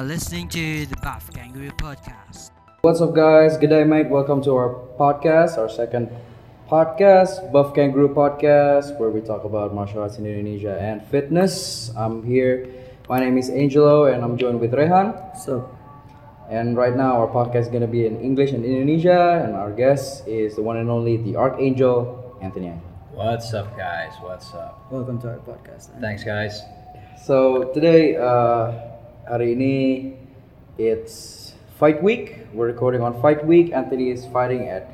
You are listening to the Buff Kangaroo Podcast. What's up, guys? Good day, mate. Welcome to our podcast, our second podcast, Buff Kangaroo Podcast, where we talk about martial arts in Indonesia and fitness. I'm here. My name is Angelo, and I'm joined with Rehan. So, And right now, our podcast is gonna be in English and Indonesia, and our guest is the one and only the Archangel Anthony. What's up, guys? What's up? welcome to our podcast. Thanks, guys. So today, uh, hari ini, it's fight week. We're recording on fight week. Anthony is fighting at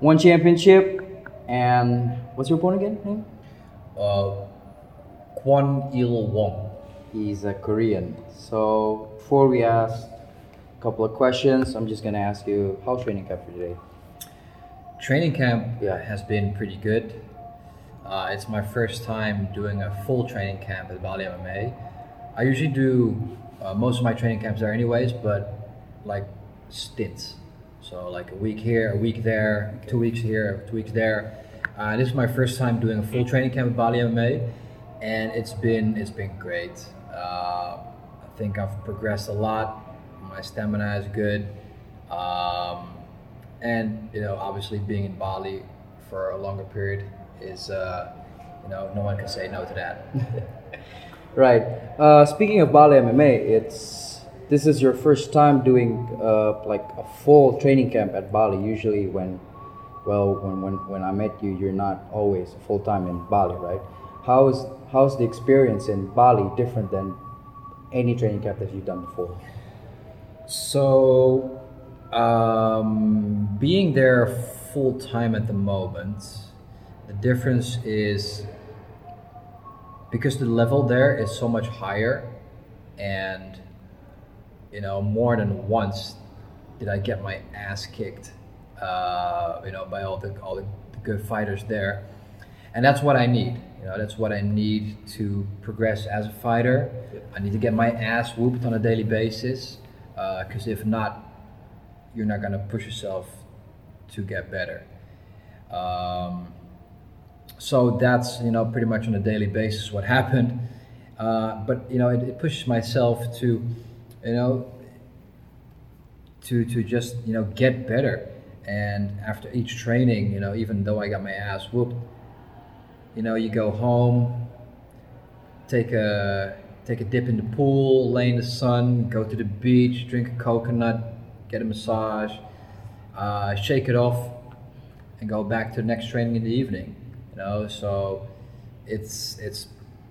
one championship, and what's your opponent again? Name? Uh, Kwon Il Wong. He's a Korean. So before we ask a couple of questions, I'm just gonna ask you how training camp for today? Training camp Yeah. has been pretty good. Uh, it's my first time doing a full training camp at Bali MMA. I usually do uh, most of my training camps are anyways, but like stints. So like a week here, a week there, two weeks here, two weeks there. Uh, this is my first time doing a full training camp at Bali MMA, and it's been it's been great. Uh, I think I've progressed a lot. My stamina is good. Um, and you know obviously being in bali for a longer period is uh, you know no one can say no to that Right. Uh, speaking of Bali MMA, it's this is your first time doing uh, like a full training camp at Bali. Usually, when well, when when when I met you, you're not always full time in Bali, right? How is how's the experience in Bali different than any training camp that you've done before? so um, being there full time at the moment the difference is because the level there is so much higher and you know more than once did i get my ass kicked uh, you know by all the all the good fighters there. And that's what i need you know that's what i need to progress as a fighter. I need to get my ass whooped on a daily basis because if not you're not going to push yourself to get better. Um, so that's you know pretty much on a daily basis what happened. Uh, but you know it, it pushes myself to you know to to just you know get better. And after each training you know even though i got my ass whooped you know you go home take a take a dip in the pool lay in the sun go to the beach drink a coconut get a massage uh, shake it off and go back to the next training in the evening know? So it's it's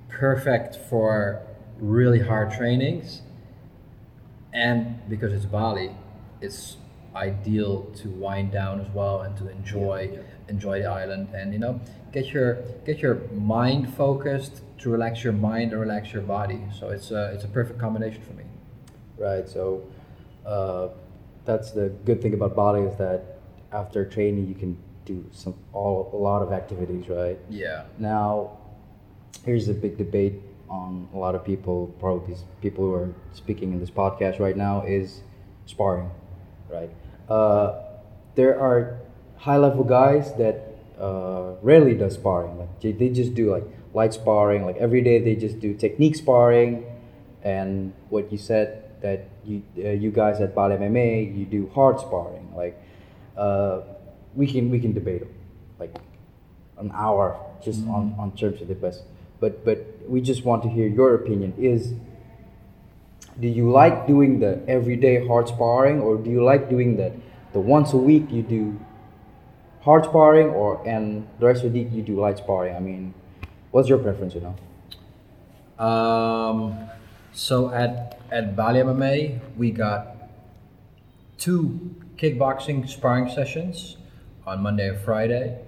perfect for really hard trainings. And because it's bali it's ideal to wind down as well and to enjoy enjoy the island and you know get your get your mind focused to relax your mind and relax your body. So it's a it's a perfect combination for me. Right. So uh, that's the good thing about Bali is that after training you can do some all a lot of activities, right? yeah Now, here's a big debate on a lot of people, probably people who are speaking in this podcast right now, is sparring, right? Uh, there are high level guys that uh, rarely does sparring. Like they, just do like light sparring, like every day they just do technique sparring, and what you said that you uh, you guys at Bali MMA you do hard sparring, like. Uh, we can we can debate them, like an hour just on, on terms of the best. But but we just want to hear your opinion. Is do you like doing the everyday hard sparring or do you like doing the the once a week you do hard sparring or and the rest of the week you do light sparring? I mean, what's your preference, you know? Um, so at at Bali MMA, we got two kickboxing sparring sessions on Monday or Friday,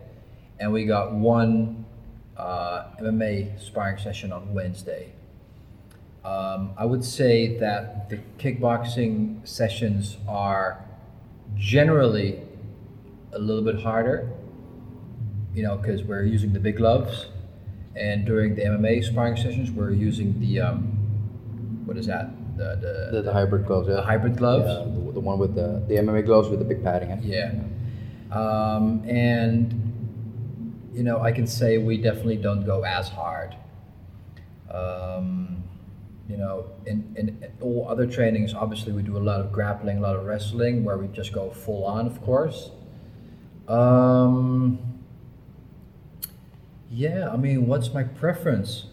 and we got one uh, MMA sparring session on Wednesday. Um, I would say that the kickboxing sessions are generally a little bit harder, you know, because we're using the big gloves, and during the MMA sparring sessions, we're using the um, what is that? The the, The, the hybrid gloves, yeah. the hybrid gloves. Yeah, the, the one with the the MMA gloves with the big padding. eh? Yeah. Um, and, you know, I can say we definitely don't go as hard. Um, you know, in, in all other trainings, obviously we do a lot of grappling, a lot of wrestling, where we just go full on, of course. Um, yeah, I mean, what's my preference?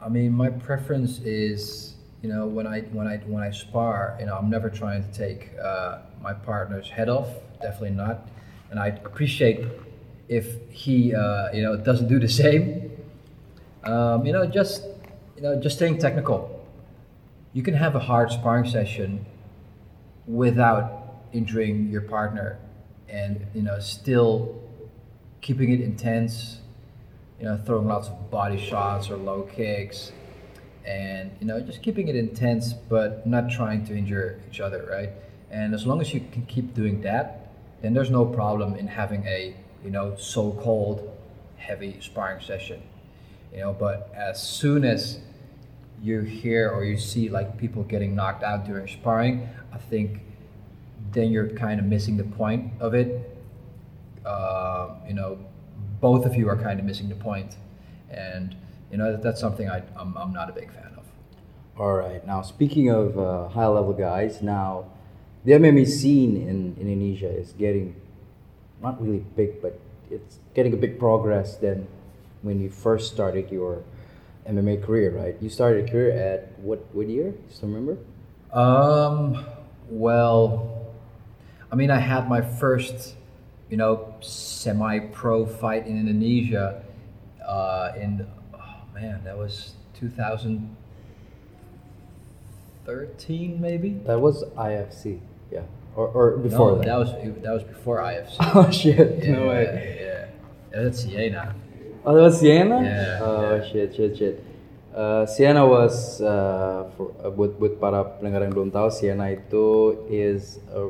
I mean, my preference is, you know, when I when I when I spar, you know, I'm never trying to take uh, my partner's head off. Definitely not. And I appreciate if he, uh, you know, doesn't do the same. Um, you know, just you know, just staying technical. You can have a hard sparring session without injuring your partner, and you know, still keeping it intense you know, throwing lots of body shots or low kicks, and you know, just keeping it intense, but not trying to injure each other, right? And as long as you can keep doing that, then there's no problem in having a you know so-called heavy sparring session, you know. But as soon as you hear or you see like people getting knocked out during sparring, I think then you're kind of missing the point of it. Uh, you know, both of you are kind of missing the point, and you know that's something I, I'm, I'm not a big fan of. All right. Now, speaking of uh, high level guys, now the MMA scene in Indonesia is getting not really big, but it's getting a big progress than when you first started your MMA career, right? You started a career at what what year? Do you still remember? Um, well, I mean, I had my first, you know, semi-pro fight in Indonesia. Uh, in oh man, that was 2013 maybe. That was IFC, yeah, or, or before no, that. that was that was before IFC. oh shit! yeah, no way. Yeah, yeah, that's Siena. Oh, that was Siena. Yeah, Oh yeah. shit, shit, shit. Uh, Siena was uh, for, uh, buat buat para pendengar yang belum tahu, Siena itu is a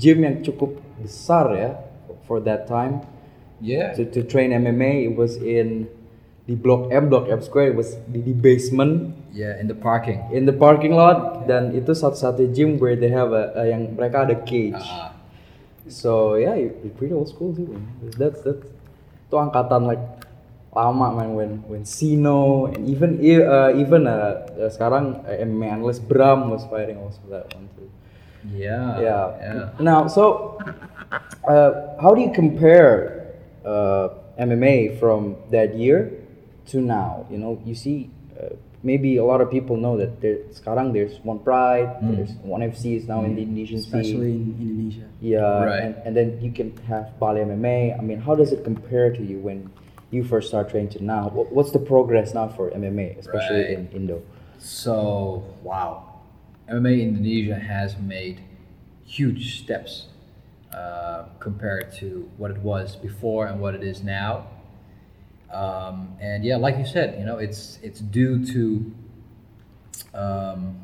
gym yang cukup besar ya for that time. Yeah. To, to train MMA, it was in di Blok M, Blok M Square. It was di, di basement Yeah, in the parking. in the parking lot dan itu satu-satu gym where they have a, a yang mereka ada cage. Ah. So yeah, you're pretty old school too. That's that's itu angkatan like lama man when when Sino and even uh, even uh, uh, sekarang uh, MMA analyst Bram was fighting also that one too. Yeah. Yeah. Yeah. Now, so uh, how do you compare uh, MMA from that year to now? You know, you see, uh, maybe a lot of people know that there, sekarang there's one Pride, there's one FC is now in the Indonesian scene. especially in Indonesia. Yeah, Right. and, and then you can have Bali MMA. I mean, how does it compare to you when you first start training to now? What's the progress now for MMA, especially Right. in Indo? So wow, MMA Indonesia has made huge steps uh, compared to what it was before and what it is now. Um, and yeah, like you said, you know, it's it's due to um,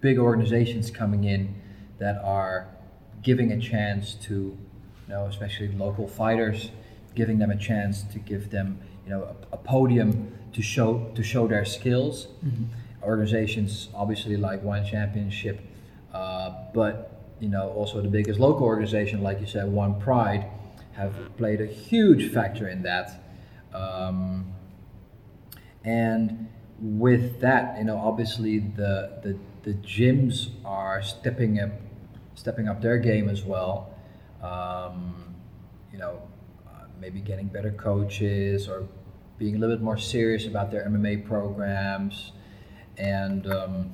big organizations coming in that are giving a chance to, you know, especially local fighters, giving them a chance to give them, you know, a, a podium to show to show their skills. Organizations obviously like One Championship, uh, but you know also the biggest local organization, like you said, One Pride, have played a huge factor in that. Um, and with that, you know, obviously the the, the gyms are stepping up, stepping up their game as well. Um, you know, uh, maybe getting better coaches or being a little bit more serious about their MMA programs, and um,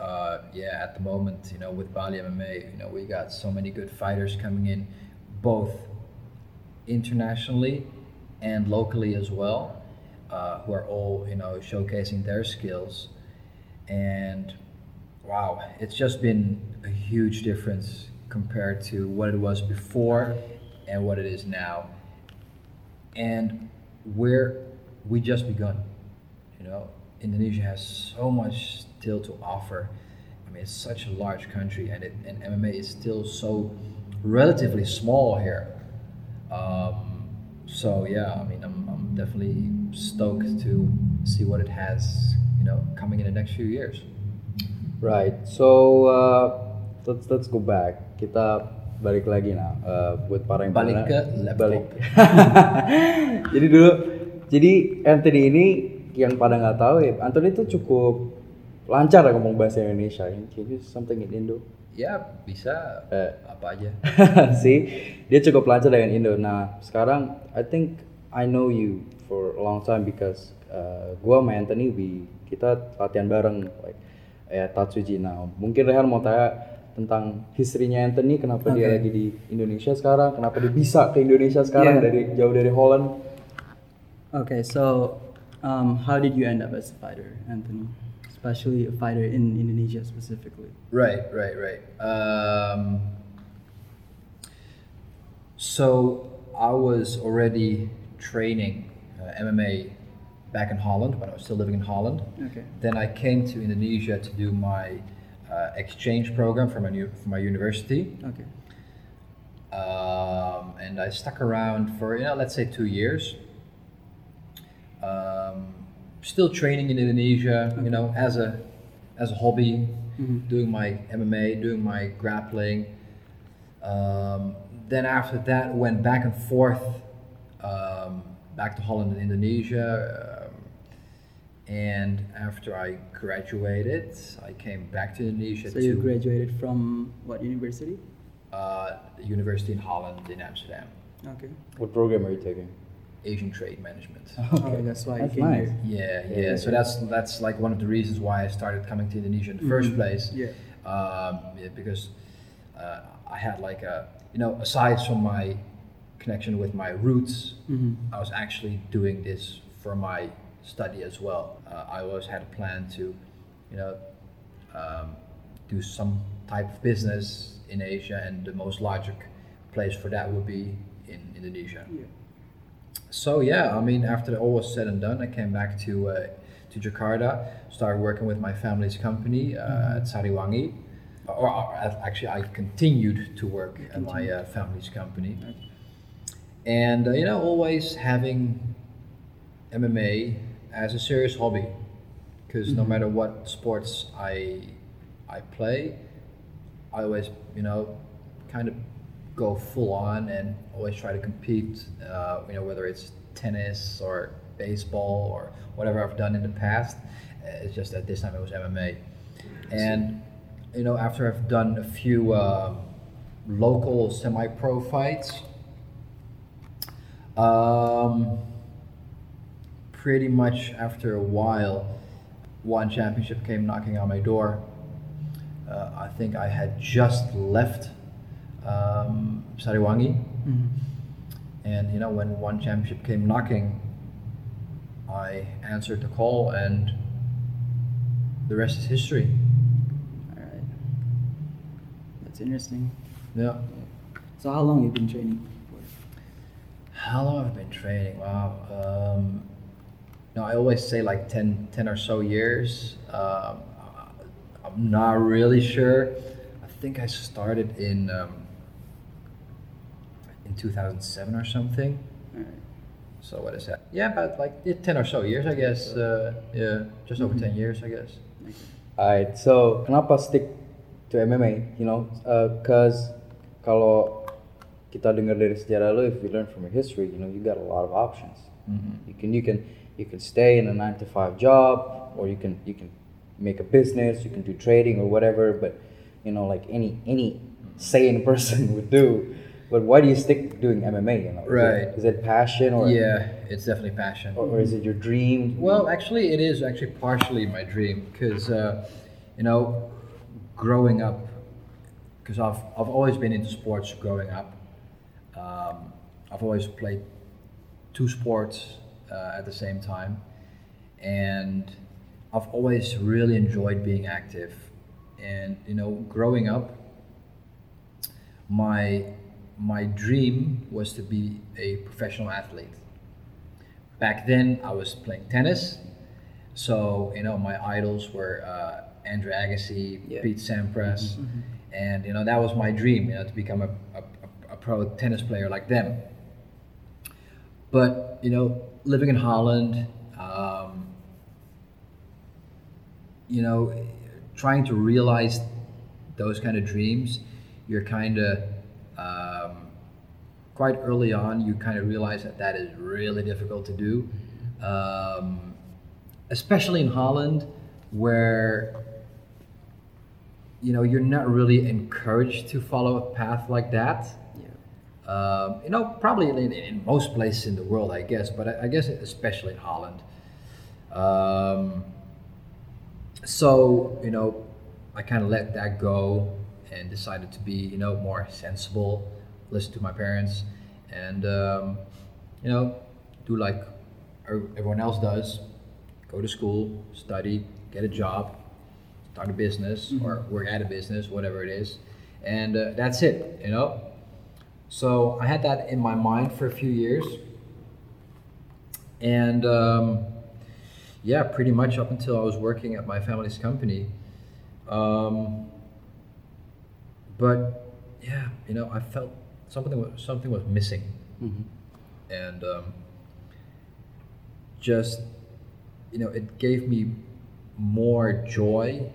uh, yeah, at the moment, you know, with Bali MMA, you know, we got so many good fighters coming in, both internationally and locally as well, uh, who are all you know showcasing their skills, and wow, it's just been a huge difference compared to what it was before and what it is now, and where we just begun. You know, Indonesia has so much still to offer. I mean, it's such a large country, and it, and MMA is still so relatively small here. Um, so yeah, I mean, I'm, I'm definitely stoked to see what it has, you know, coming in the next few years. Right. So uh, let's let's go back. Kita balik lagi nah uh, buat para yang Balik ke laptop. balik. Jadi dulu Jadi Anthony ini yang pada nggak tahu ya, Anthony itu cukup lancar ngomong bahasa Indonesia. Can you something in Indo? Ya bisa Eh. apa aja. sih dia cukup lancar dengan Indo. Nah sekarang I think I know you for a long time because uh, gua sama Anthony we kita latihan bareng like ya Tatsuji. Nah mungkin Rehan mau tanya tentang historinya Anthony, kenapa dia Oke. lagi di Indonesia sekarang, kenapa dia bisa ke Indonesia sekarang Yeah. dari jauh dari Holland. Okay, so um, how did you end up as a fighter, Anthony? Especially a fighter in Indonesia specifically. Right, right, right. Um, so I was already training uh, MMA back in Holland when I was still living in Holland. Okay. Then I came to Indonesia to do my uh, exchange program for my new, my university, Okay. um, and I stuck around for you know let's say two years. Um, still training in Indonesia, you know, as a as a hobby, doing my MMA, doing my grappling. Um, then after that, went back and forth, um, back to Holland and Indonesia. Um, and after I graduated, I came back to Indonesia So to you graduated from what university? uh, university in Holland in Amsterdam, Okay. What program are you taking? Asian Trade Management. Oh, that's why That's nice. Yeah, Yeah, yeah. yeah, So that's that's like one of the reasons why I started coming to Indonesia in the first place. Yeah. Um, yeah, because uh, I had like a you know aside from my connection with my roots, Mm-hmm. I was actually doing this for my study as well. Uh, I always had a plan to, you know, um, do some type of business in Asia, and the most logic place for that would be in Indonesia. Yeah. So yeah, I mean, after all was said and done, I came back to uh, to Jakarta, started working with my family's company uh, at Sariwangi. Or, or actually, I continued to work at my uh, family's company, and uh, you know, always having MMA as a serious hobby, because no matter what sports I I play, I always you know kind of go full on and always try to compete. Uh, you know whether it's tennis or baseball or whatever I've done in the past. Uh, It's just that this time it was MMA, and you know after I've done a few uh, local semi-pro fights. Um, pretty much after a while, one championship came knocking on my door. Uh, I think I had just left um, Sariwangi, Mm-hmm. and you know when one championship came knocking, I answered the call, and the rest is history. All right. That's interesting. Yeah. So how long you been training for? How long have I been training? Wow. Um, no, I always say like 10, 10 or so years. Um, I'm not really sure. I think I started in um, in 2007 or something. All right. So what is that? Yeah, about like yeah, 10 or so years, I guess. Uh, yeah, just over 10 years, I guess. Okay. Alright, so kenapa stick to MMA? You know, uh, because kalau kita dengar dari sejarah lo, if you learn from your history, you know, you got a lot of options. You can you can you can stay in a nine to five job, or you can you can make a business, you can do trading or whatever. But you know, like any any sane person would do. But why do you stick doing MMA? You know, Right. Is it passion or Yeah, it's definitely passion. or, or is it your dream? Well, actually, it is actually partially my dream because, uh, you know, growing up, because I've, I've always been into sports growing up. Um, I've always played two sports uh, at the same time. And I've always really enjoyed being active. And, you know, growing up, my, my dream was to be a professional athlete back then I was playing tennis. So, you know, my idols were uh, Andre Agassi, Yeah. Pete Sampras. And, you know, that was my dream, you know, to become a, a, a pro tennis player like them. But, you know, living in Holland, um, you know, trying to realize those kind of dreams, you're kind of quite early on. You kind of realize that that is really difficult to do. um, especially in Holland, where you know you're not really encouraged to follow a path like that. Yeah. Um, you know, probably in, in most places in the world, I guess, but I, I guess especially in Holland. Um, so you know, I kind of let that go and decided to be you know more sensible, listen to my parents, and um, you know do like everyone else does, go to school, study, get a job, start a business mm-hmm. or work at a business, whatever it is, and uh, that's it. You know. So I had that in my mind for a few years, and. Um, yeah, pretty much up until I was working at my family's company. Um, but yeah, you know, I felt something was, something was missing, mm-hmm. and um, just you know, it gave me more joy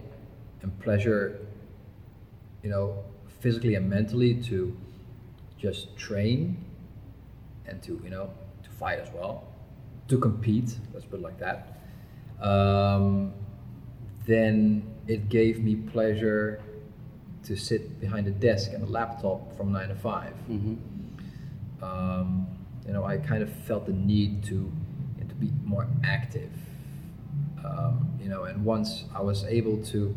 and pleasure, you know, physically and mentally to just train and to you know to fight as well, to compete. Let's put it like that um, then it gave me pleasure to sit behind a desk and a laptop from nine to 5 mm-hmm. um, you know, I kind of felt the need to to be more active. Um, you know, and once I was able to,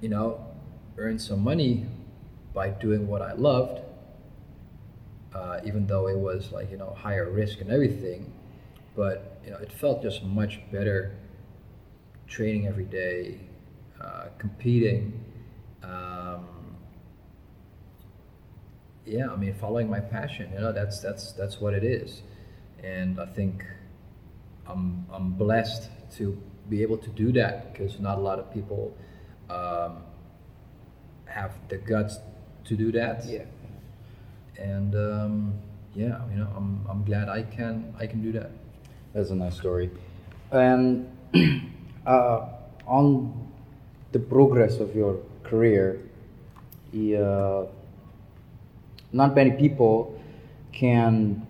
you know, earn some money by doing what I loved, uh, even though it was like you know higher risk and everything, but you know, it felt just much better training every day, uh, competing. Um, yeah, I mean, following my passion. You know, that's that's that's what it is, and I think I'm I'm blessed to be able to do that because not a lot of people um, have the guts to do that. Yeah. And um, yeah, you know, I'm I'm glad I can I can do that. That's a nice story. And uh, on the progress of your career, uh, not many people can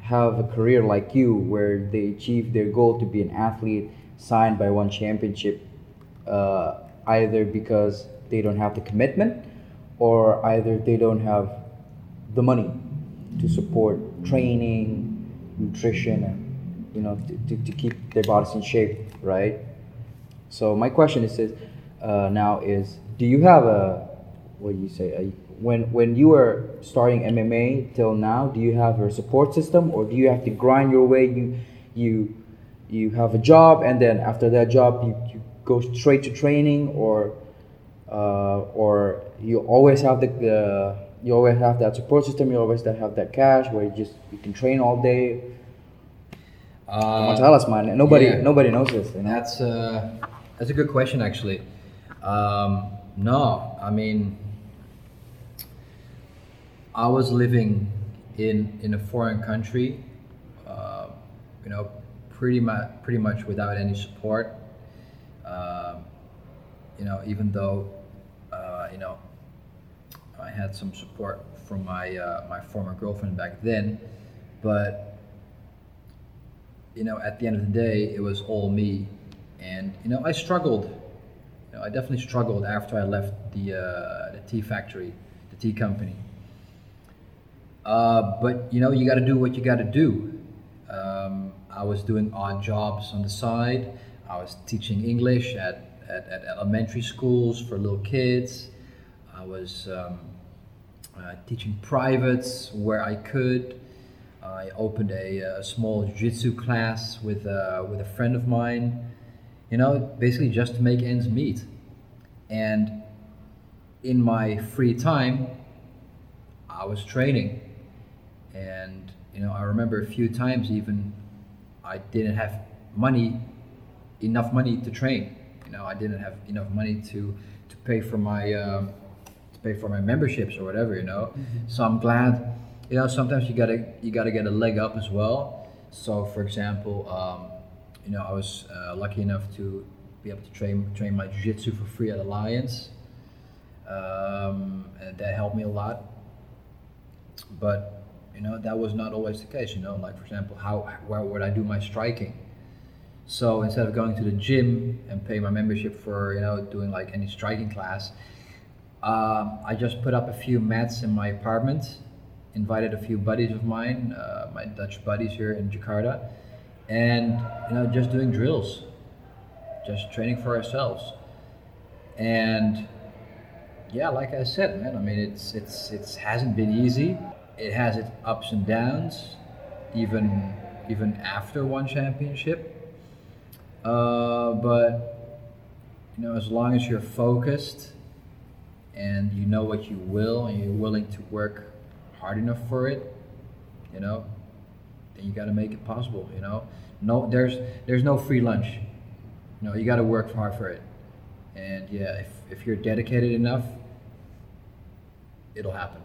have a career like you where they achieve their goal to be an athlete signed by one championship uh, either because they don't have the commitment or either they don't have the money to support training nutrition and you know, to, to, to keep their bodies in shape, right? So my question is, is uh, now is, do you have a, what do you say, a, when when you were starting MMA till now, do you have a support system, or do you have to grind your way? You you you have a job, and then after that job, you, you go straight to training, or uh, or you always have the, the you always have that support system. You always have that cash where you just you can train all day uh, tell us, man. Nobody, yeah. nobody knows this. You know? That's uh, that's a good question, actually. Um, no, I mean, I was living in in a foreign country, uh, you know, pretty much pretty much without any support. Uh, you know, even though uh, you know I had some support from my uh, my former girlfriend back then, but you know, at the end of the day, it was all me. And, you know, I struggled. Know, I definitely struggled after I left the, uh, the tea factory, the tea company. Uh, but, you know, you got to do what you got to do. Um, I was doing odd jobs on the side. I was teaching English at, at, at elementary schools for little kids. I was um, uh, teaching privates where I could. I opened a, a small jiu-jitsu class with uh, with a friend of mine. You know, basically just to make ends meet. And in my free time, I was training. And you know, I remember a few times even I didn't have money, enough money to train. You know, I didn't have enough money to to pay for my um, to pay for my memberships or whatever. You know, mm-hmm. so I'm glad you know sometimes you gotta you gotta get a leg up as well so for example um, you know i was uh, lucky enough to be able to train train my jiu-jitsu for free at alliance um, and that helped me a lot but you know, that was not always the case. You know, like for example, how where would I do my striking? So instead of going to the gym and pay my membership for you know doing like any striking class, um, I just put up a few mats in my apartment, invited a few buddies of mine, uh, my Dutch buddies here in Jakarta, and you know just doing drills, just training for ourselves, and yeah, like I said, man, I mean it's it's it's hasn't been easy. It has its ups and downs, even even after one championship. Uh, but you know, as long as you're focused and you know what you will and you're willing to work hard enough for it, you know, you got to make it possible. You know, no, there's there's no free lunch. You know, you got to work hard for it. And yeah, if, if you're dedicated enough, it'll happen.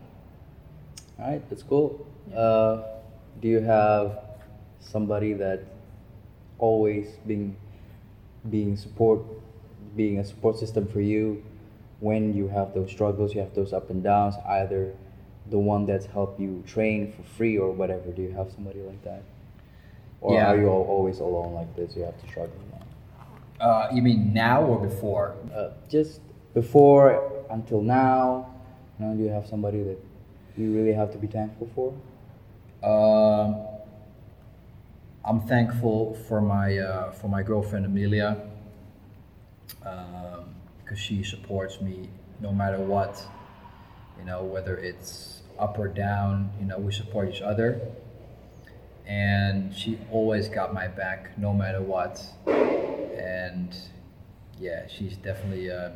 All right, that's cool. Uh, do you have somebody that always being being support being a support system for you when you have those struggles, you have those up and downs, either the one that's helped you train for free or whatever. Do you have somebody like that? Or Yeah. are you al- always alone like this? You have to struggle now. Uh, you mean now or before? Uh, just before until now, you do you have somebody that you really have to be thankful for? Um, I'm thankful for my uh, for my girlfriend Amelia um, because she supports me no matter what. You know, whether it's up or down, you know, we support each other. And she always got my back no matter what. And yeah, she's definitely uh,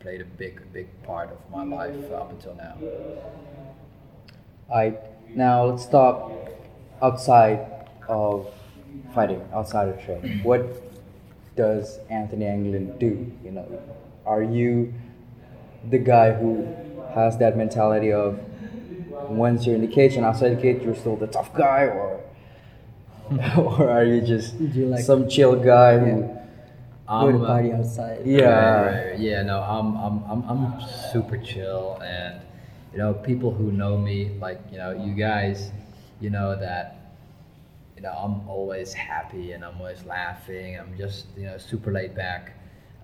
played a big, big part of my life up until now. Alright, now let's talk outside of fighting, outside of training. What does Anthony Engelen do? You know, are you the guy who has that mentality of once you're in the cage and outside the cage, you're still the tough guy, or or are you just you like- some chill guy who? Go to I'm, party outside. Yeah. Right, right, right. Yeah, no, I'm, I'm, I'm, I'm super chill, and you know, people who know me, like you know, you guys, you know that, you know, I'm always happy and I'm always laughing. I'm just, you know, super laid back.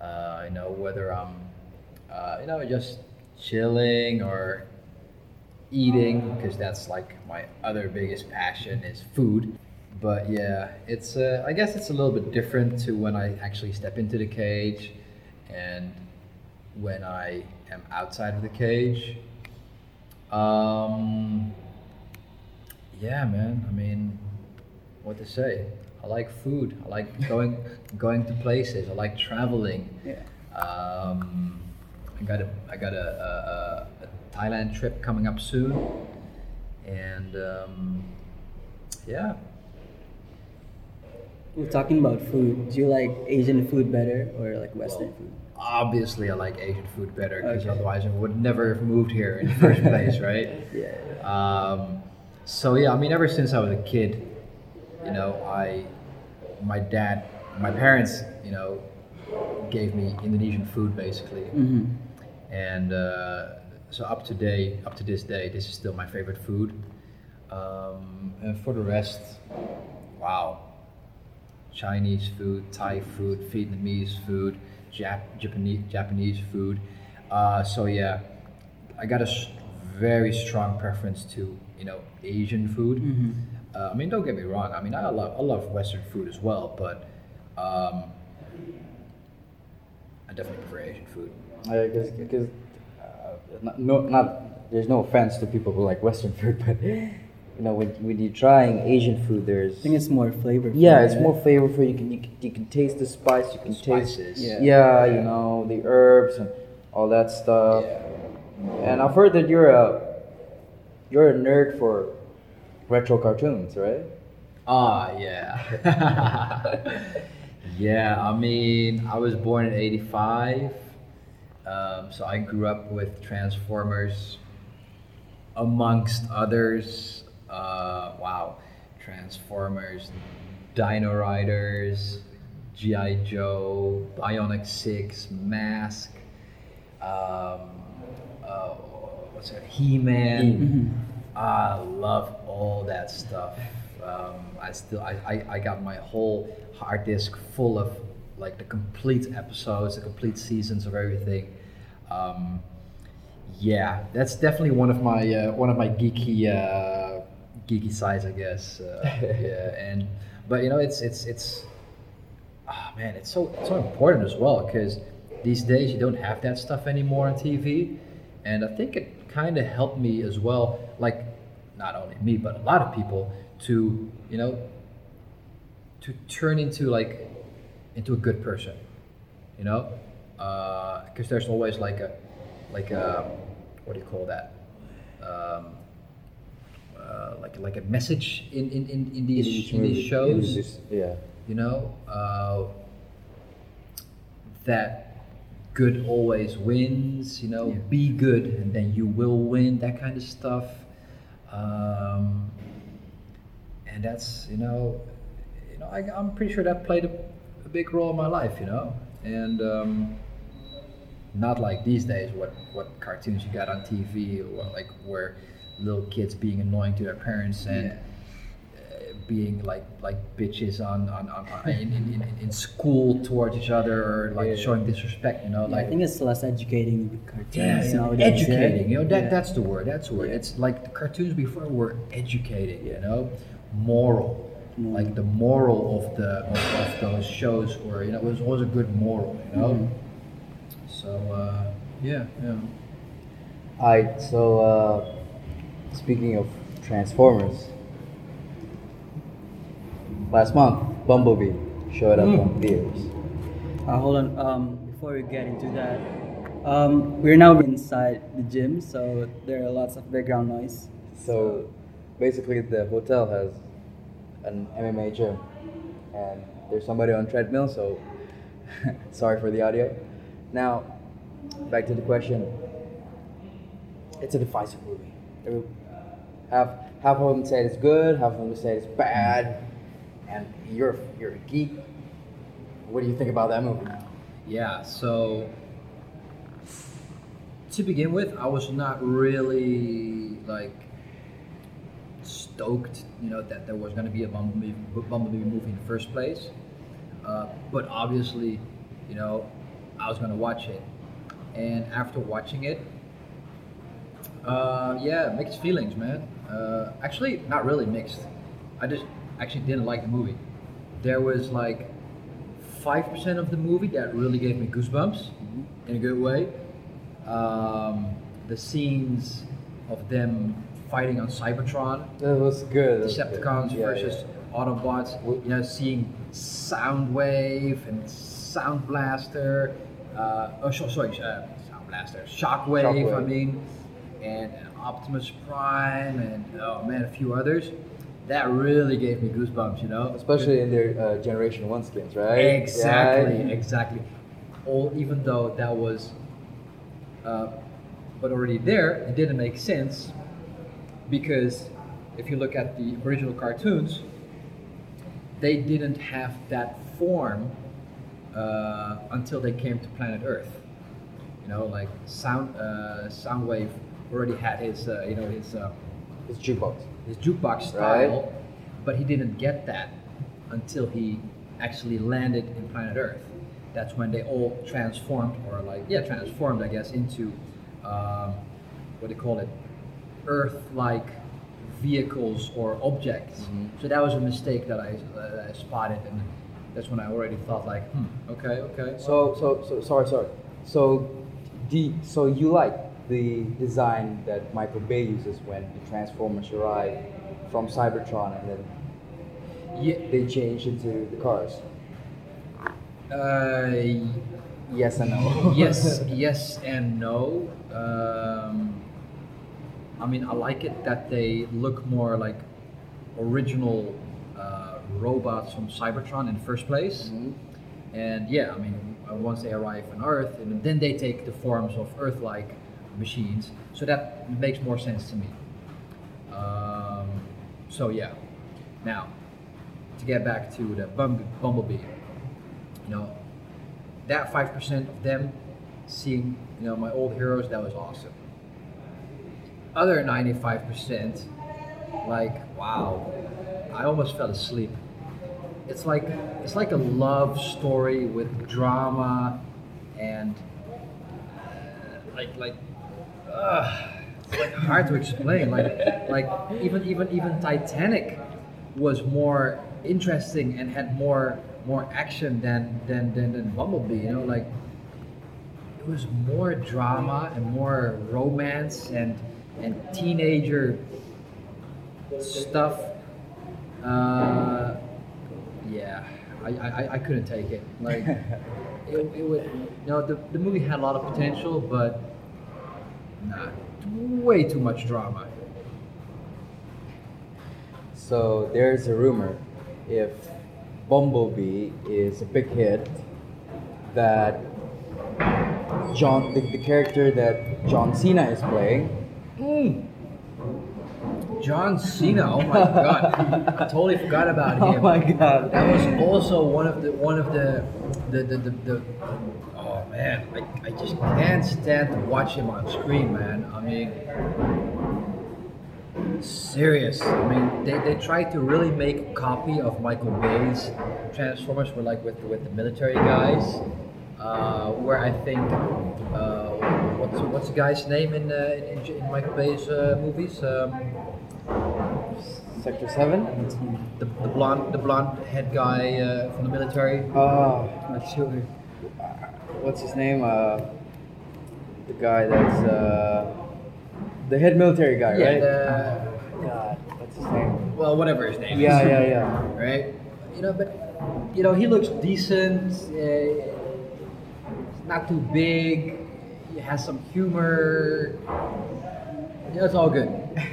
Uh, you know, whether I'm, uh, you know, just chilling or eating, because that's like my other biggest passion is food. But yeah, it's uh, I guess it's a little bit different to when I actually step into the cage and when I am outside of the cage. Um, yeah, man. I mean, what to say? I like food. I like going going to places. I like traveling. Yeah. Um, I got a I got a, a, a Thailand trip coming up soon, and um, yeah, We're talking about food. Do you like Asian food better or like Western food? obviously I like Asian food better because Okay. otherwise I would never have moved here in the first place, right? Yeah. Um, so yeah, I mean, ever since I was a kid, you know, I, my dad, my parents, you know, gave me Indonesian food basically, Mm-hmm. And uh, so up to day, up to this day, this is still my favorite food. Um, and for the rest, wow, Chinese food, Thai food, Vietnamese food, Jap- Japanese Japanese food. Uh, so yeah, I got a s- very strong preference to you know Asian food. Uh, I mean, don't get me wrong. I mean, I love I love Western food as well, but um, I definitely prefer Asian food. Because because uh, not, no not there's no offense to people who like Western food, but you know when when you're trying Asian food, there's I think it's more flavorful. yeah, it's right? more flavorful. You can you can, you can taste the spice. You can taste Spices. Yeah. yeah, you know the herbs and all that stuff. Yeah. And I've heard that you're a you're a nerd for retro cartoons, right? Ah, yeah. yeah, I mean, I was born in 85. Um, so I grew up with Transformers, amongst others. Uh, wow. Transformers, Dino Riders, G.I. Joe, Bionic 6, Mask, um, uh, what's that? He Man. Mhm. I love all that stuff. Um, I still, I, I, I got my whole hard disk full of like the complete episodes, the complete seasons of everything. Um, yeah, that's definitely one of my uh, one of my geeky uh, geeky sides, I guess. Uh, yeah, and but you know, it's it's it's oh man, it's so it's so important as well because these days you don't have that stuff anymore on TV, and I think it kind of helped me as well. Like not only me, but a lot of people to you know to turn into like into a good person, you know, because there's always like a like a what do you call that? Um, uh, like like a message in in, in, in these each in these shows this- yeah. you know uh, that good always wins you know Yeah. be good and then you will win that kind of stuff um, and that's you know you know I, i'm pretty sure that played a, a big role in my life you know and um, not like these days what what cartoons you got on tv or what, like where little kids being annoying to their parents and Yeah. uh, being like like bitches on, on, on, on in, in, in, in school towards each other or like Yeah. showing disrespect you know Yeah, like I think it's less educating with cartoons nowadays. educating you know that that's the word that's the word it's like the cartoons before were educating you know moral Mm. like the moral of the of, of those shows were you know it was always a good moral you know Mhm. So uh, yeah yeah Alright, so uh, speaking of Transformers, last month Bumblebee showed up Mm. on theaters. Uh, hold on. Um, before we get into that, um, we're now inside the gym, so there are lots of background noise. So basically, the hotel has an MMA gym, and there's somebody on treadmill. So sorry for the audio. Now, back to the question. It's a divisive movie. Half half of them say it's good, half of them say it's bad, and you're you're a geek. What do you think about that movie? Yeah, so to begin with, I was not really like stoked, you know, that there was going to be a Bumblebee, Bumblebee movie in the first place. Uh, but obviously, you know, I was going to watch it. And after watching it, uh, yeah, mixed feelings, man. Uh, actually, not really mixed. I just actually didn't like the movie. There was like five percent of the movie that really gave me goosebumps in a good way. Um, the scenes of them fighting on Cybertron, That was good. that was good. Decepticons Yeah, versus Autobots. You know, seeing Soundwave and Sound Blaster. Uh, oh, sorry, uh, Sound Blaster. Shockwave, I Shockwave. mean, and Optimus Prime, and oh man, a few others. That really gave me goosebumps. You know, Especially in their uh, Generation One skins, right? Exactly, Yeah. exactly. All even though that was, uh, but already there, it didn't make sense because if you look at the original cartoons, they didn't have that form uh, until they came to planet Earth. You know, like Sound uh, Soundwave already had his, uh, you know, his. Uh, It's jukebox. his jukebox style, but he didn't get that until he actually landed in planet Earth. That's when they all transformed, or like yeah, transformed, I guess, into um, what do you call it, Earth-like vehicles or objects. Mhm. So that was a mistake that I, that I spotted, and that's when I already thought like, hmm, okay, okay. So, so, so, sorry, sorry. So, the, so you like the design that Michael Bay uses when the Transformers arrive from Cybertron and then yeah, they change into the cars? uh, Yes and no. yes, yes and no. Um, I mean, I like it that they look more like original robots from Cybertron in the first place. Mhm. And yeah, I mean, once they arrive on Earth, and then they take the forms of Earth-like machines. So that makes more sense to me. Um, so yeah. Now, to get back to the Bumblebee, you know, that five percent of them seeing, you know, my old heroes, that was awesome. other 95%, like wow, I almost fell asleep. It's like it's like a love story with drama and uh, like like uh, it's like hard to explain. Like like even even even Titanic was more interesting and had more more action than than than, than Bumblebee. You know, like it was more drama and more romance and and teenager stuff. Uh, yeah, I, I, I couldn't take it. Like it, it would, you know, the, the movie had a lot of potential, but nah, way too much drama. So there's a rumor if Bumblebee is a big hit that John the, the character that John Cena is playing John Cena. Oh my god, I totally forgot about him. Oh my god. That was also one of the one of the the the, the, the oh man, I, I just can't stand to watch him on screen, man. I mean, serious. I mean, they, they tried to really make a copy of Michael Bay's Transformers, with like with with the military guys. Uh, where I think uh, what's what's the guy's name in uh, in, in Michael Bay's uh, movies? Um, Sector Seven. the, the blonde the blonde head guy uh, from the military. Uh, Not sure. what's his name? Uh, the guy that's uh, the head military guy, Yeah, right? the- God, what's his name? well, whatever his name Yeah, is. yeah, yeah. Yeah. Right? You know, but you know, he looks decent. Uh, not too big. He has some humor. Yeah, it's all good.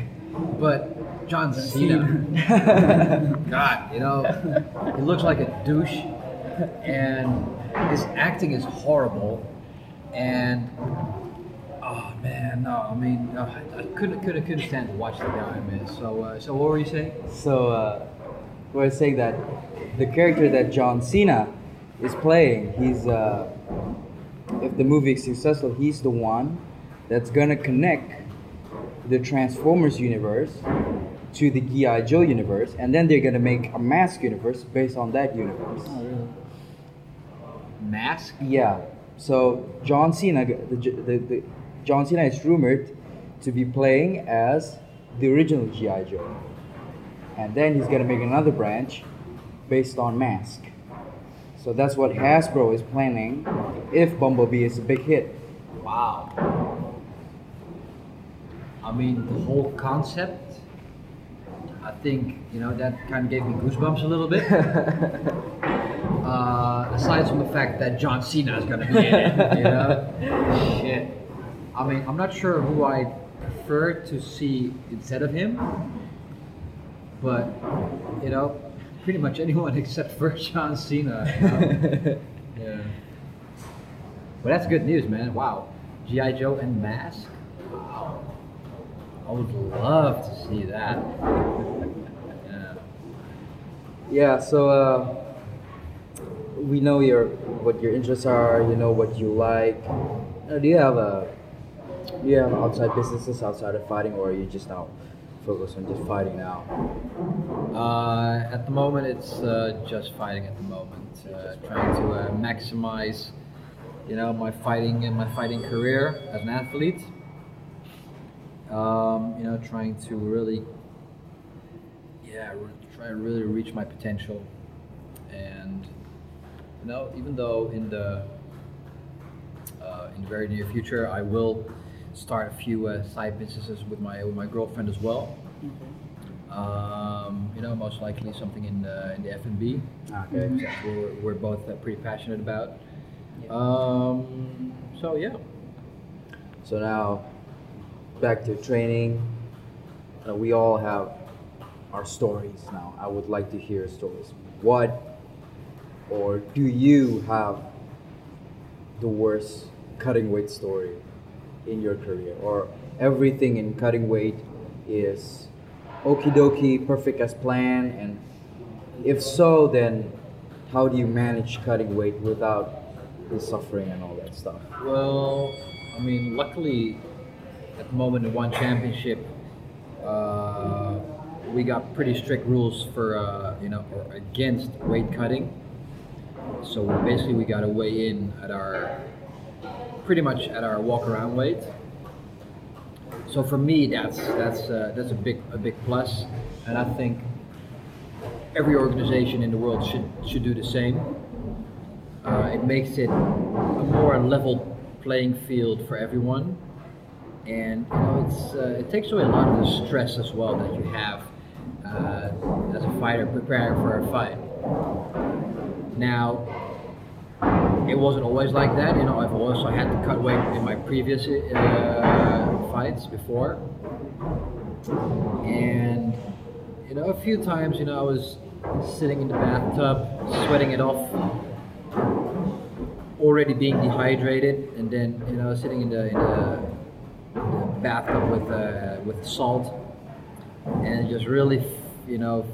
But John Cena, God, you know, he looks like a douche, and his acting is horrible. And oh man, no, I mean, I, I couldn't, couldn't, couldn't stand to watch the guy, man. So, uh, so what were you saying? So, uh, we're saying that the character that John Cena is playing, he's, uh, if the movie is successful, he's the one that's gonna connect the Transformers universe to the G.I. Joe universe, and then they're gonna make a mask universe based on that universe. Oh, really? Mask? Yeah. So John Cena, the, the, the John Cena is rumored to be playing as the original GI Joe, and then he's gonna make another branch based on Mask. So that's what Hasbro is planning if Bumblebee is a big hit. Wow. I mean, the whole concept. I think you know that kind of gave me goosebumps a little bit. uh, aside from the fact that John Cena is going to be in it, you know, shit. I mean, I'm not sure who I prefer to see instead of him, but you know, pretty much anyone except for John Cena. You know? yeah. But that's good news, man. Wow. G.I. Joe and Mask? Wow. I would love to see that. Yeah. So uh, we know your what your interests are. You know what you like. Uh, do you have a do you have outside businesses outside of fighting, or are you just now focused on just fighting now? Uh, at the moment, it's uh, just fighting at the moment. Uh, trying to uh, maximize, you know, my fighting and my fighting career as an athlete. Um, you know, trying to really, yeah, re- try to really reach my potential. And you know, even though in the uh, in the very near future, I will start a few uh, side businesses with my with my girlfriend as well. Um, you know, most likely something in the in the F and B. Okay. That's what we're, we're both uh, pretty passionate about. Um, so yeah. So now, back to training. Uh, we all have our stories now. I would like to hear stories. What or do you have the worst cutting weight story in your career? Or everything in cutting weight is okie dokie, perfect as planned? And if so, then how do you manage cutting weight without the suffering and all that stuff? Well, I mean, luckily, at the moment in one championship, uh, we got pretty strict rules for uh, you know against weight cutting. So basically, we got to weigh in at our pretty much at our walk around weight. So for me, that's that's uh, that's a big a big plus, and I think every organization in the world should should do the same. Uh, it makes it a more level playing field for everyone, and you know it's uh, it takes away a lot of the stress as well that you have uh, as a fighter preparing for a fight. Now, it wasn't always like that. You know, I've also had to cut weight in my previous uh, fights before, and you know, a few times, you know, I was sitting in the bathtub, sweating it off, already being dehydrated, and then you know, sitting in the in the, bathtub with uh, with salt, and just really, you know,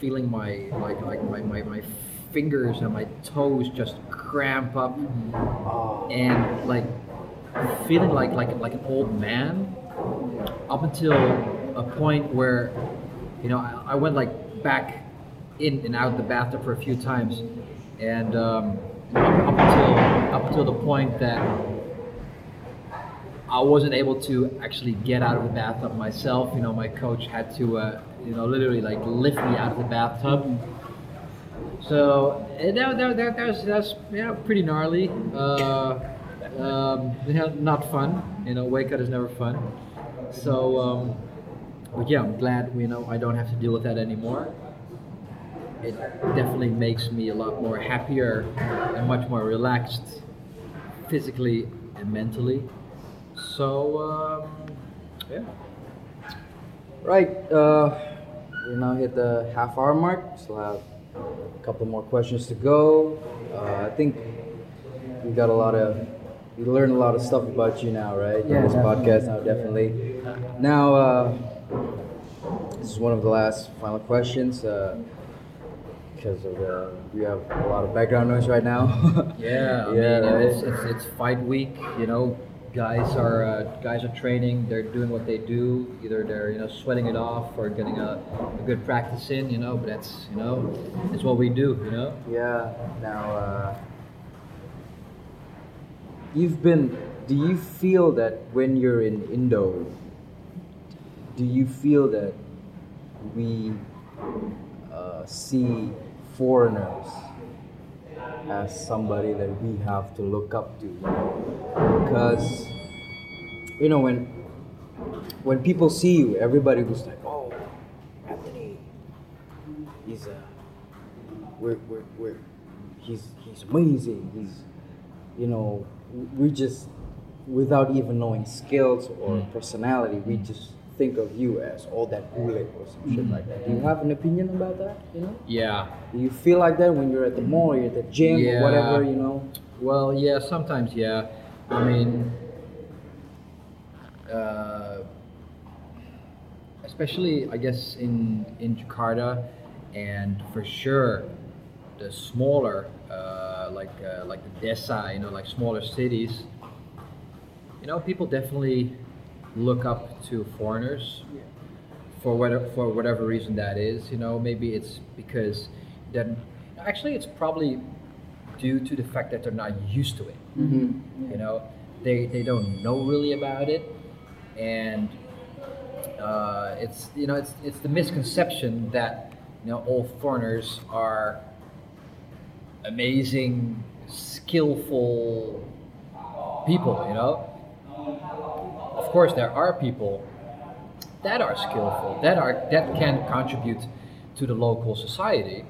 feeling my like like my, my, my fingers and my toes just cramp up. And like feeling like like like an old man up until a point where you know I, I went like back in and out the bathtub for a few times. And um, up, up until up until the point that I wasn't able to actually get out of the bathtub myself. You know, my coach had to, uh, you know, literally like lift me out of the bathtub. So eh, that, that, that, that's that's pretty gnarly. Uh, um, not fun. You know, weight cut is never fun. So, um, but yeah, I'm glad you know I don't have to deal with that anymore. It definitely makes me a lot more happier and much more relaxed, physically and mentally. So um, yeah. Right. Uh, we now hit the half hour mark. Still have a couple more questions to go. Uh, I think we got a lot of we learned a lot of stuff about you now, right? Yeah, this podcast now, definitely. Now, uh, this is one of the last final questions because of the we have a lot of background noise right now. Yeah, I Yeah, mean, it's, it's it's fight week. You know, guys are uh, guys are training. They're doing what they do. Either they're you know sweating it off or getting a, a good practice in. You know, but that's you know, it's what we do. You know. Yeah. Now, uh, you've been. Do you feel that when you're in Indo, do you feel that we uh, see foreigners as somebody that we have to look up to? Because you know when when people see you, everybody was like, "Oh, Anthony, he's a." we're, we're, we're he's he's amazing he's you know we just without even knowing skills or Mm. personality we just think of you as all that bullet or some shit like that do you have an opinion about that you know Yeah. do you feel like that when you're at the mall you're at the gym Yeah. or whatever you know Well, yeah, sometimes, yeah. I mean, uh, especially, I guess, in, in Jakarta, and for sure, the smaller, uh, like uh, like the desa, you know, like smaller cities, you know, people definitely look up to foreigners for whatever for whatever reason that is. You know, maybe it's because then actually it's probably due to the fact that they're not used to it. You know, they they don't know really about it, and uh, it's you know it's it's the misconception that you know all foreigners are amazing, skillful people. You know, course there are people that are skillful, that are that can contribute to the local society,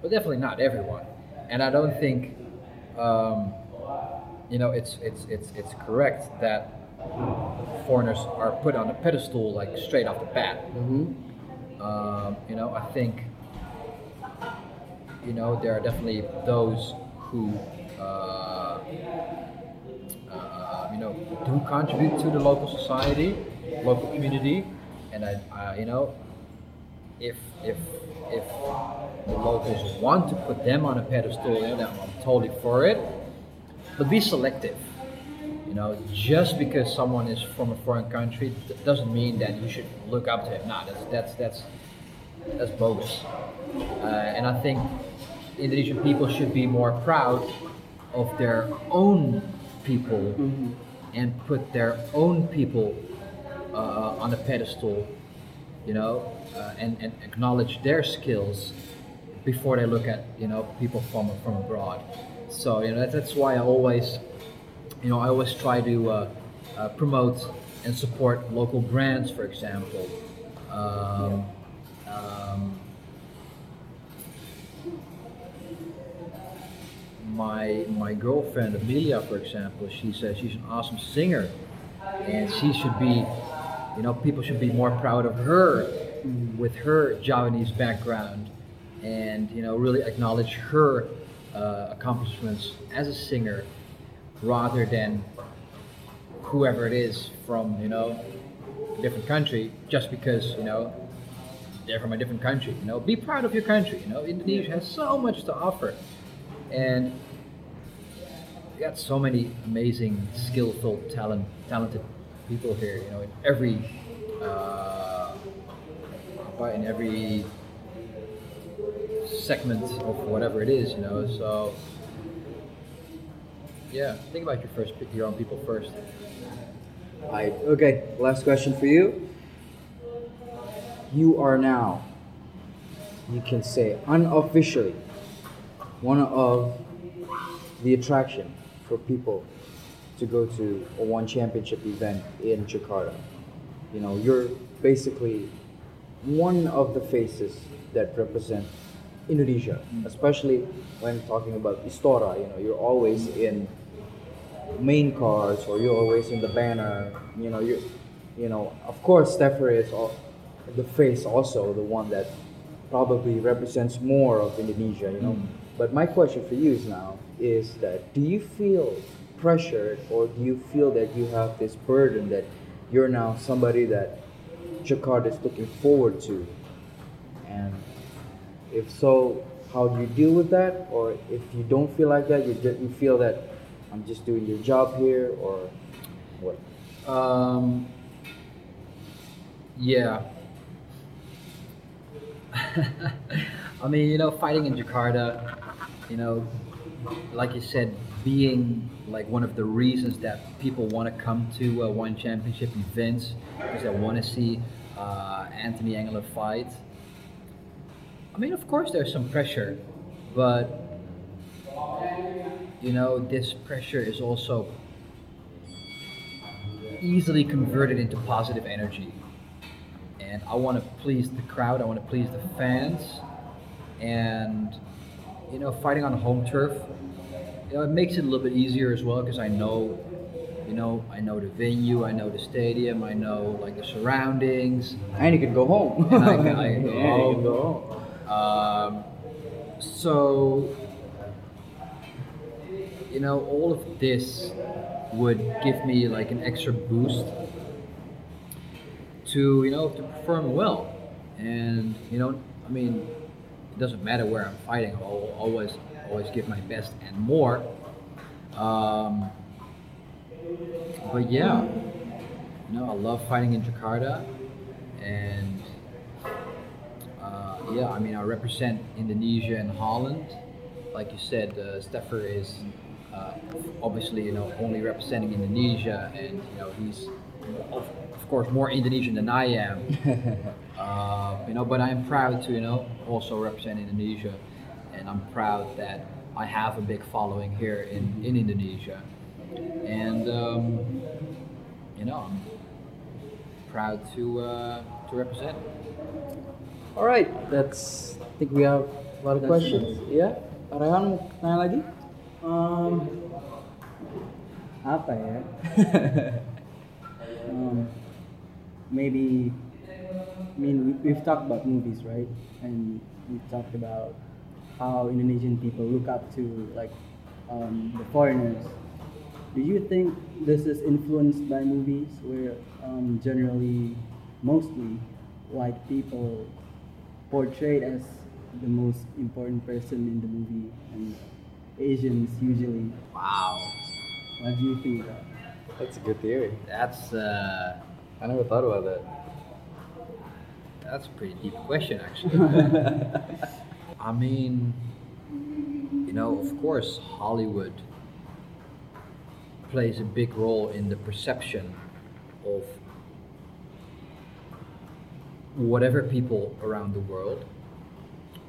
but definitely not everyone. And I don't think, um, you know, it's it's it's it's correct that foreigners are put on a pedestal like straight off the bat. Um, you know, I think, you know, there are definitely those who, uh, know, do contribute to the local society, local community, and I, I you know, if if if the locals want to put them on a pedestal, you know, then I'm totally for it. But be selective. You know, just because someone is from a foreign country doesn't mean that you should look up to him. No, that's that's that's that's bogus. Uh, and I think Indonesian people should be more proud of their own people and put their own people uh, on a pedestal, you know, uh, and, and acknowledge their skills before they look at you know people from from abroad. So you know that, that's why I always, you know, I always try to uh, uh, promote and support local brands, for example. Um, um, my my girlfriend Amelia, for example, she says she's an awesome singer, and she should be, you know, people should be more proud of her with her Javanese background, and you know, really acknowledge her uh, accomplishments as a singer, rather than whoever it is from you know a different country, just because you know they're from a different country. You know, be proud of your country. You know, Indonesia has so much to offer, and we got so many amazing, skillful, talent, talented people here. You know, in every, uh, in every segment of whatever it is. You know, so yeah, think about your first, your own people first. I okay. Last question for you. You are now, you can say unofficially, one of the attraction for people to go to a one championship event in Jakarta. You know, you're basically one of the faces that represent Indonesia, especially when talking about Istora. You know, you're always in main cards or you're always in the banner. You know, you, you know, of course, Stefer is al- the face also, the one that probably represents more of Indonesia. You know, mm. But my question for you is now is that do you feel pressured or do you feel that you have this burden that you're now somebody that Jakarta is looking forward to, and if so, how do you deal with that? Or if you don't feel like that, you, you feel that I'm just doing your job here, or what? Um, yeah. I mean, you know, fighting in Jakarta, you know, like you said, being like one of the reasons that people want to come to uh, one championship events because they want to see uh, Anthony Engelen fight. I mean, of course, there's some pressure, but you know, this pressure is also easily converted into positive energy. And I want to please the crowd, I want to please the fans. And, you know, fighting on home turf, you know, it makes it a little bit easier as well because I know, you know, I know the venue, I know the stadium, I know like the surroundings. And you can go home. And I can- I can go Yeah, you home. can go home. Um, so, you know, all of this would give me like an extra boost to, you know, to perform well. And, you know, I mean, it doesn't matter where I'm fighting, I'll always, always give my best and more. Um, but yeah, you know, I love fighting in Jakarta. And uh, yeah, I mean, I represent Indonesia and Holland. Like you said, uh, Stefer is uh, obviously, you know, only representing Indonesia, and you know, he's of, of course more Indonesian than I am. uh, you know, but I'm proud to, you know, also represent Indonesia, and I'm proud that I have a big following here in, in Indonesia, and um, you know, I'm proud to uh, to represent. All right, that's. I think we have a lot of That's questions. Yeah, Pak Rehan mau tanya lagi? Um, apa ya? um, maybe, I mean, we, we've talked about movies, right? And we've talked about how Indonesian people look up to like um, the foreigners. Do you think this is influenced by movies where um, generally, mostly, white people portrayed as the most important person in the movie and Asians usually Wow. what do you think of that? That's a good theory. That's uh, I never thought about that. That's a pretty deep question, actually. I mean, you know, of course, Hollywood plays a big role in the perception of whatever people around the world.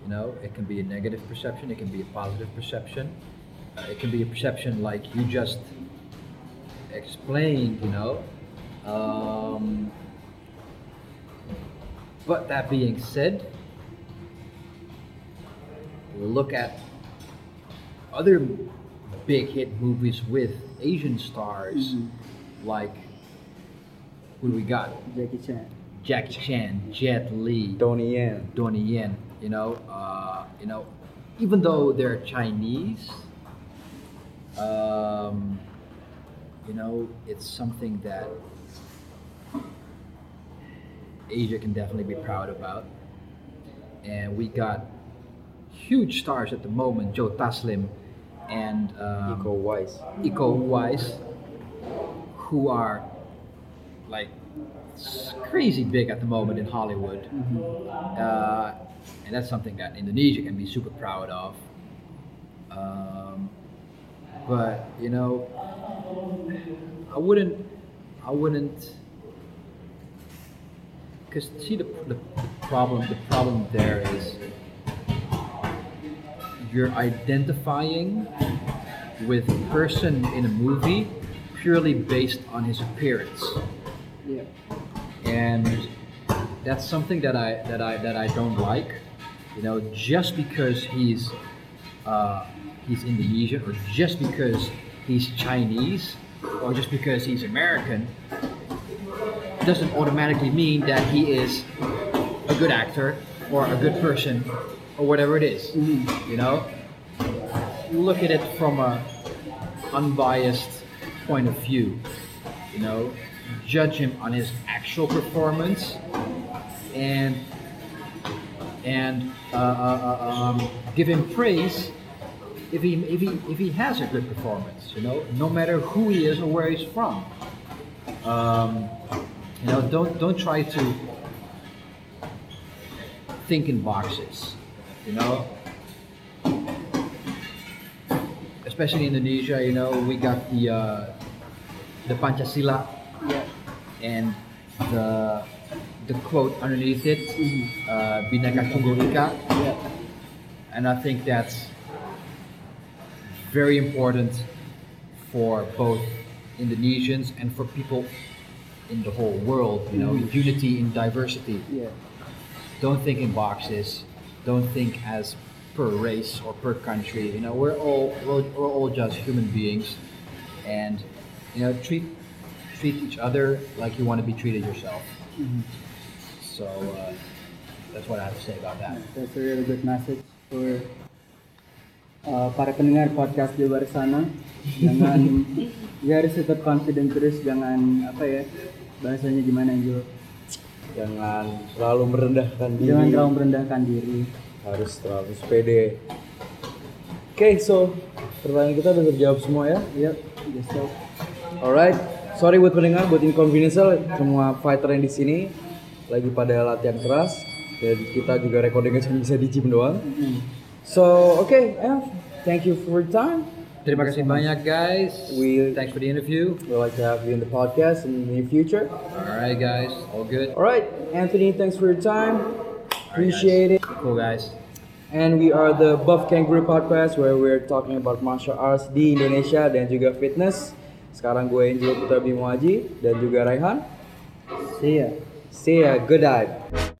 You know, it can be a negative perception, it can be a positive perception, uh, it can be a perception like you just explained, you know. Um, but that being said, look at other big hit movies with Asian stars, like who do we got? Jackie Chan. Jackie Chan, Jet Li, Donnie Yen. Donnie Yen. You know, uh, you know, even though they're Chinese, um, you know, it's something that Asia can definitely be proud about. And we got huge stars at the moment, Joe Taslim and um, Iko Uwais. Iko Uwais, who are like crazy big at the moment in Hollywood. Uh, and that's something that Indonesia can be super proud of. Um, but you know, I wouldn't, I wouldn't, because see the, the, the problem, the problem there is you're identifying with a person in a movie purely based on his appearance Yeah. and that's something that I that I that I don't like. You know, just because he's uh, he's Indonesian or just because he's Chinese or just because he's American doesn't automatically mean that he is a good actor or a good person or whatever it is. You know, look at it from a unbiased point of view. You know, judge him on his actual performance and and uh, uh, uh, um, give him praise if he if he if he has a good performance. You know, no matter who he is or where he's from. Um, you know, don't don't try to think in boxes. You know, especially in Indonesia. You know, we got the uh, the Pancasila Yeah. and the the quote underneath it, uh, Bhinneka Tunggal Ika, Yeah. and I think that's very important for both Indonesians and for people in the whole world. You know, unity in diversity. Yeah. Don't think in boxes. Don't think as per race or per country. You know, we're all we're, we're all just human beings, and you know, treat treat each other like you want to be treated yourself. So uh, that's what I have to say about that. That's a really good message for uh, para pendengar podcast di luar sana. Jangan ya harus tetap confident terus, jangan apa ya bahasanya gimana Angel? Jangan terlalu merendahkan diri. Jangan terlalu merendahkan diri. Harus terlalu pede. Oke, so pertanyaan kita udah terjawab semua ya. Yep, just so. Alright, sorry buat pendengar, buat inconvenience semua fighter yang di sini lagi pada latihan keras dan kita juga recordingnya cuma bisa di gym doang. So, okay, yeah, thank you for your time. Terima kasih banyak guys. We- Thanks for the interview. We'd like to have you in the podcast in the near future. Alright guys, all good. Alright, Anthony, thanks for your time. Appreciate it. Cool guys. And we are the Buff Kangaroo Podcast where we're talking about martial arts di Indonesia dan juga fitness. Sekarang gue Angelo Putra Bimo Haji dan juga Raihan. See ya. See ya, good night.